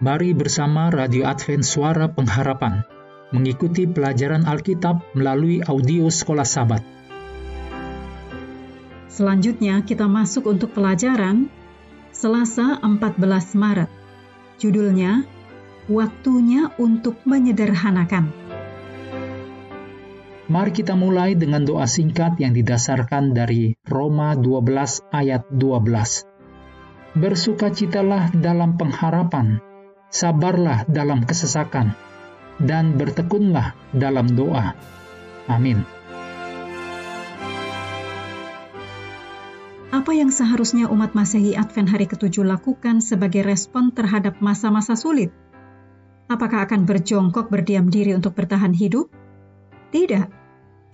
Mari bersama Radio Advent Suara Pengharapan mengikuti pelajaran Alkitab melalui audio Sekolah Sabat. Selanjutnya kita masuk untuk pelajaran Selasa 14 Maret. Judulnya Waktunya untuk Menyederhanakan. Mari kita mulai dengan doa singkat yang didasarkan dari Roma 12 ayat 12. Bersukacitalah dalam pengharapan, sabarlah dalam kesesakan, dan bertekunlah dalam doa. Amin. Apa yang seharusnya umat Masehi Advent hari ketujuh lakukan sebagai respon terhadap masa-masa sulit? Apakah akan berjongkok berdiam diri untuk bertahan hidup? Tidak.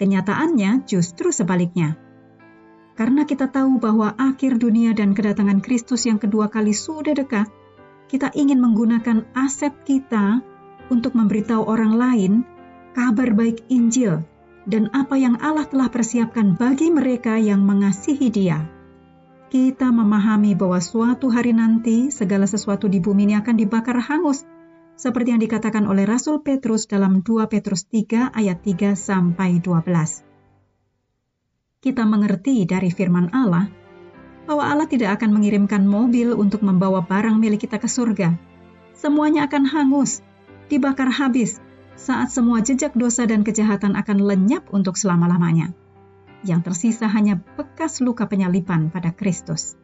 Kenyataannya justru sebaliknya. Karena kita tahu bahwa akhir dunia dan kedatangan Kristus yang kedua kali sudah dekat, kita ingin menggunakan aset kita untuk memberitahu orang lain kabar baik Injil dan apa yang Allah telah persiapkan bagi mereka yang mengasihi Dia. Kita memahami bahwa suatu hari nanti segala sesuatu di bumi ini akan dibakar hangus, seperti yang dikatakan oleh Rasul Petrus dalam 2 Petrus 3 ayat 3 sampai 12. Kita mengerti dari firman Allah bahwa Allah tidak akan mengirimkan mobil untuk membawa barang milik kita ke surga. Semuanya akan hangus, dibakar habis, saat semua jejak dosa dan kejahatan akan lenyap untuk selama-lamanya. Yang tersisa hanya bekas luka penyalipan pada Kristus.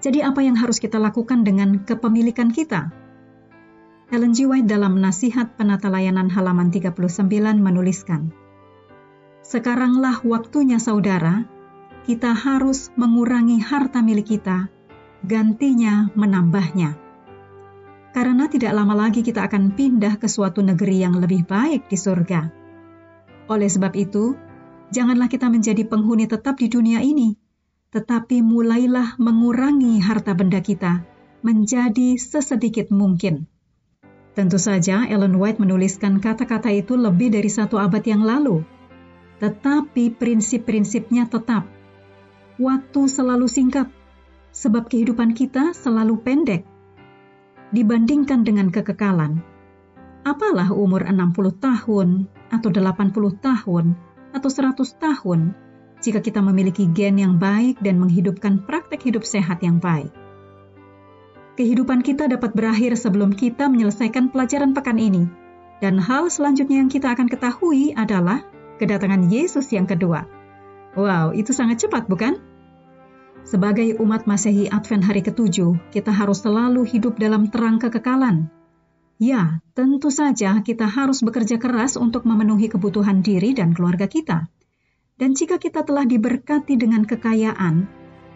Jadi apa yang harus kita lakukan dengan kepemilikan kita? Ellen G. White dalam Nasihat Penata Layanan halaman 39 menuliskan, Sekaranglah waktunya saudara kita harus mengurangi harta milik kita, gantinya menambahnya. Karena tidak lama lagi kita akan pindah ke suatu negeri yang lebih baik di surga. Oleh sebab itu, janganlah kita menjadi penghuni tetap di dunia ini, tetapi mulailah mengurangi harta benda kita menjadi sesedikit mungkin. Tentu saja Ellen White menuliskan kata-kata itu lebih dari satu abad yang lalu, tetapi prinsip-prinsipnya tetap waktu selalu singkat, sebab kehidupan kita selalu pendek. Dibandingkan dengan kekekalan, apalah umur 60 tahun, atau 80 tahun, atau 100 tahun, jika kita memiliki gen yang baik dan menghidupkan praktek hidup sehat yang baik. Kehidupan kita dapat berakhir sebelum kita menyelesaikan pelajaran pekan ini, dan hal selanjutnya yang kita akan ketahui adalah kedatangan Yesus yang kedua. Wow, itu sangat cepat, bukan? Sebagai umat Masehi Advent hari ketujuh, kita harus selalu hidup dalam terang kekekalan. Ya, tentu saja kita harus bekerja keras untuk memenuhi kebutuhan diri dan keluarga kita. Dan jika kita telah diberkati dengan kekayaan,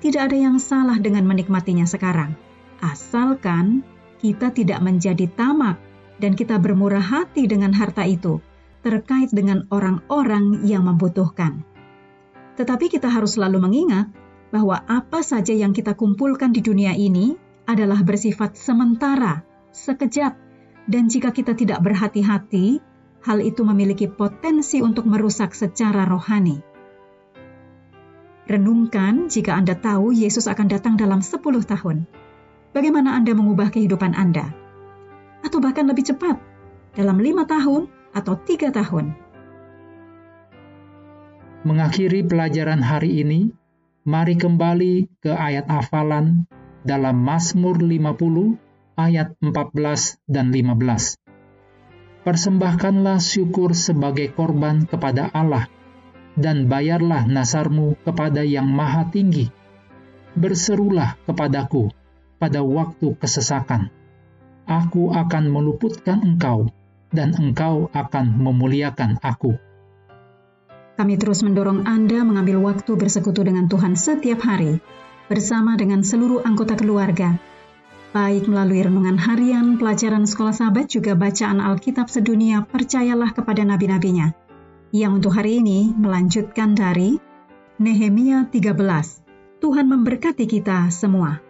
tidak ada yang salah dengan menikmatinya sekarang. Asalkan kita tidak menjadi tamak dan kita bermurah hati dengan harta itu terkait dengan orang-orang yang membutuhkan. Tetapi kita harus selalu mengingat bahwa apa saja yang kita kumpulkan di dunia ini adalah bersifat sementara, sekejap, dan jika kita tidak berhati-hati, hal itu memiliki potensi untuk merusak secara rohani. Renungkan jika Anda tahu Yesus akan datang dalam 10 tahun. Bagaimana Anda mengubah kehidupan Anda? Atau bahkan lebih cepat, dalam lima tahun atau tiga tahun. Mengakhiri pelajaran hari ini, Mari kembali ke ayat hafalan dalam Mazmur 50 ayat 14 dan 15. Persembahkanlah syukur sebagai korban kepada Allah dan bayarlah nasarmu kepada yang maha tinggi. Berserulah kepadaku pada waktu kesesakan. Aku akan meluputkan engkau dan engkau akan memuliakan aku. Kami terus mendorong Anda mengambil waktu bersekutu dengan Tuhan setiap hari, bersama dengan seluruh anggota keluarga, baik melalui renungan harian, pelajaran sekolah sahabat, juga bacaan Alkitab sedunia, percayalah kepada nabi-nabinya, yang untuk hari ini melanjutkan dari Nehemia 13. Tuhan memberkati kita semua.